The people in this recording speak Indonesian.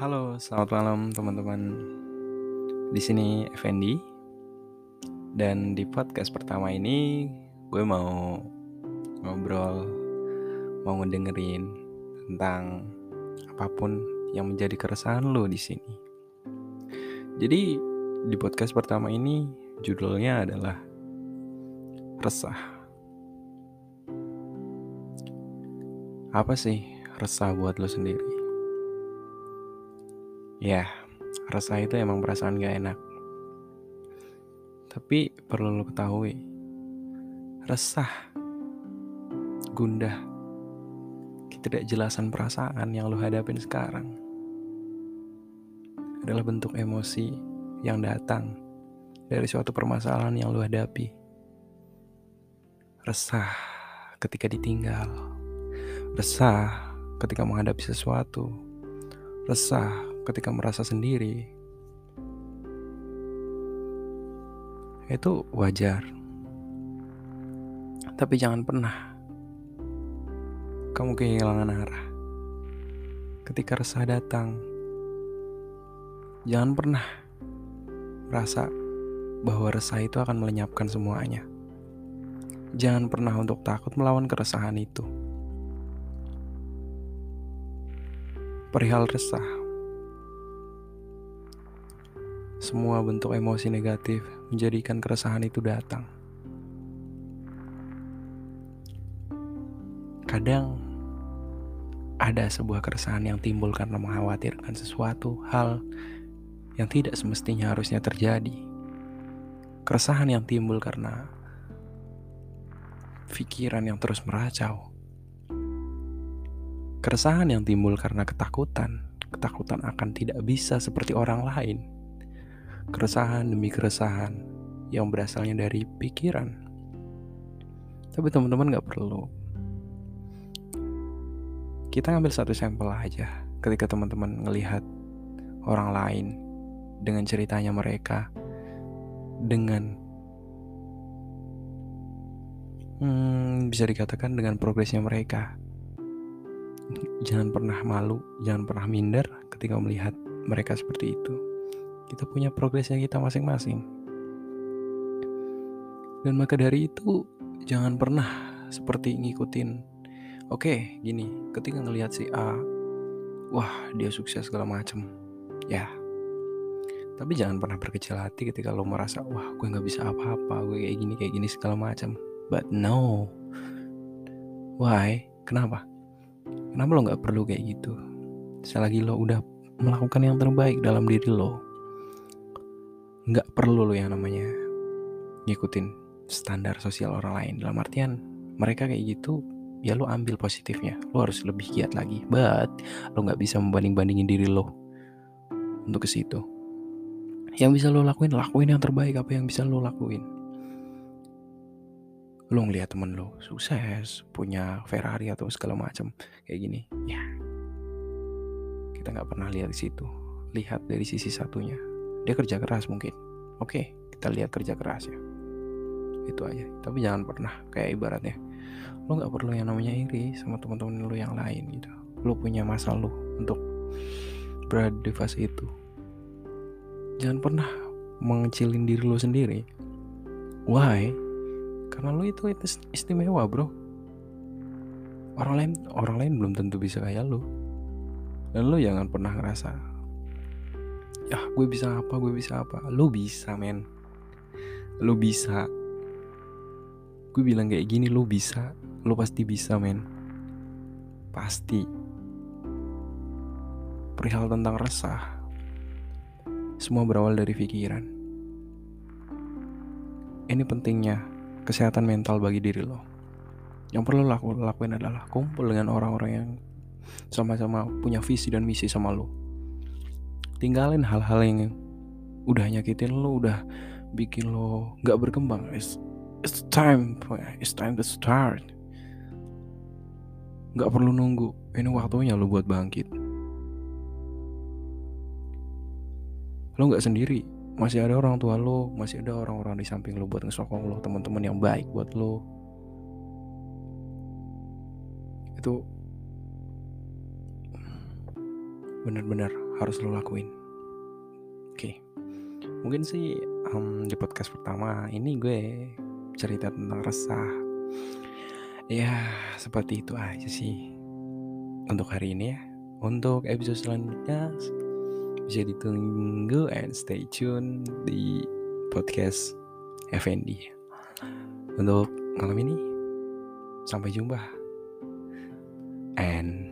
Halo, selamat malam teman-teman. Di sini Effendi. Dan di podcast pertama ini gue mau ngobrol, mau ngedengerin tentang apa pun yang menjadi keresahan lo di sini. Jadi di podcast pertama ini judulnya adalah resah. Apa sih resah buat lo sendiri? Ya, resah itu emang perasaan gak enak. Tapi perlu lo ketahui, resah, gundah, ketidakjelasan perasaan yang lo hadapin sekarang adalah bentuk emosi yang datang dari suatu permasalahan yang lo hadapi. Resah ketika ditinggal, resah ketika menghadapi sesuatu, resah ketika merasa sendiri itu wajar. Tapi jangan pernah kamu kehilangan arah. Ketika resah datang, jangan pernah merasa bahwa resah itu akan melenyapkan semuanya. Jangan pernah untuk takut melawan keresahan itu. Perihal resah, semua bentuk emosi negatif menjadikan keresahan itu datang. Kadang ada sebuah keresahan yang timbul karena mengkhawatirkan sesuatu hal yang tidak semestinya harusnya terjadi. Keresahan yang timbul karena pikiran yang terus meracau. Keresahan yang timbul karena ketakutan, ketakutan akan tidak bisa seperti orang lain keresahan demi keresahan yang berasalnya dari pikiran. Tapi teman-teman gak perlu. Kita ngambil satu sampel aja ketika teman-teman ngelihat orang lain dengan ceritanya mereka dengan hmm, bisa dikatakan dengan progresnya mereka. Jangan pernah malu, jangan pernah minder ketika melihat mereka seperti itu. Kita punya progresnya kita masing-masing. Dan maka dari itu jangan pernah seperti ngikutin. Oke, gini, ketika ngelihat si A, wah dia sukses segala macem, ya. Tapi jangan pernah berkecil hati ketika lo merasa, wah gue nggak bisa apa-apa, gue kayak gini kayak gini segala macam. But no, why? Kenapa? Kenapa lo nggak perlu kayak gitu? Selagi lo udah melakukan yang terbaik dalam diri lo, nggak perlu lo yang namanya ngikutin standar sosial orang lain. Dalam artian mereka kayak gitu ya lo ambil positifnya. Lo harus lebih giat lagi. But lo nggak bisa membanding bandingin diri lo untuk ke situ. Yang bisa lo lakuin lakuin yang terbaik. Apa yang bisa lo lakuin? Lo ngeliat temen lo sukses punya Ferrari atau segala macam kayak gini ya. Kita nggak pernah lihat di situ. Lihat dari sisi satunya dia kerja keras mungkin. Oke kita lihat kerja keras ya itu aja. Tapi jangan pernah kayak ibaratnya lo nggak perlu yang namanya iri sama teman-teman lo yang lain gitu. Lo punya masa lo untuk berada di fase itu. Jangan pernah mengecilin diri lo sendiri. Why? Karena lo itu istimewa bro. Orang lain orang lain belum tentu bisa kayak lo dan lo jangan pernah ngerasa ya gue bisa apa gue bisa apa. Lo bisa men. Lo bisa. Gue bilang kayak gini lo bisa. Lo pasti bisa men. Pasti. Perihal tentang resah semua berawal dari pikiran. Ini pentingnya kesehatan mental bagi diri lo. Yang perlu laku, lakuin adalah kumpul dengan orang-orang yang sama-sama punya visi dan misi sama lo tinggalin hal-hal yang udah nyakitin lo udah bikin lo nggak berkembang. It's, it's time it's time to start. Nggak perlu nunggu. Ini waktunya lo buat bangkit. Lo nggak sendiri. Masih ada orang tua lo masih ada orang-orang di samping lo buat ngesokong lo teman-teman yang baik buat lo. Itu benar-benar harus lo lakuin. Oke. Mungkin sih um, di podcast pertama ini gue cerita tentang resah. Ya seperti itu aja sih untuk hari ini ya. Untuk episode selanjutnya bisa ditunggu and stay tune di podcast FND untuk malam ini sampai jumpa. And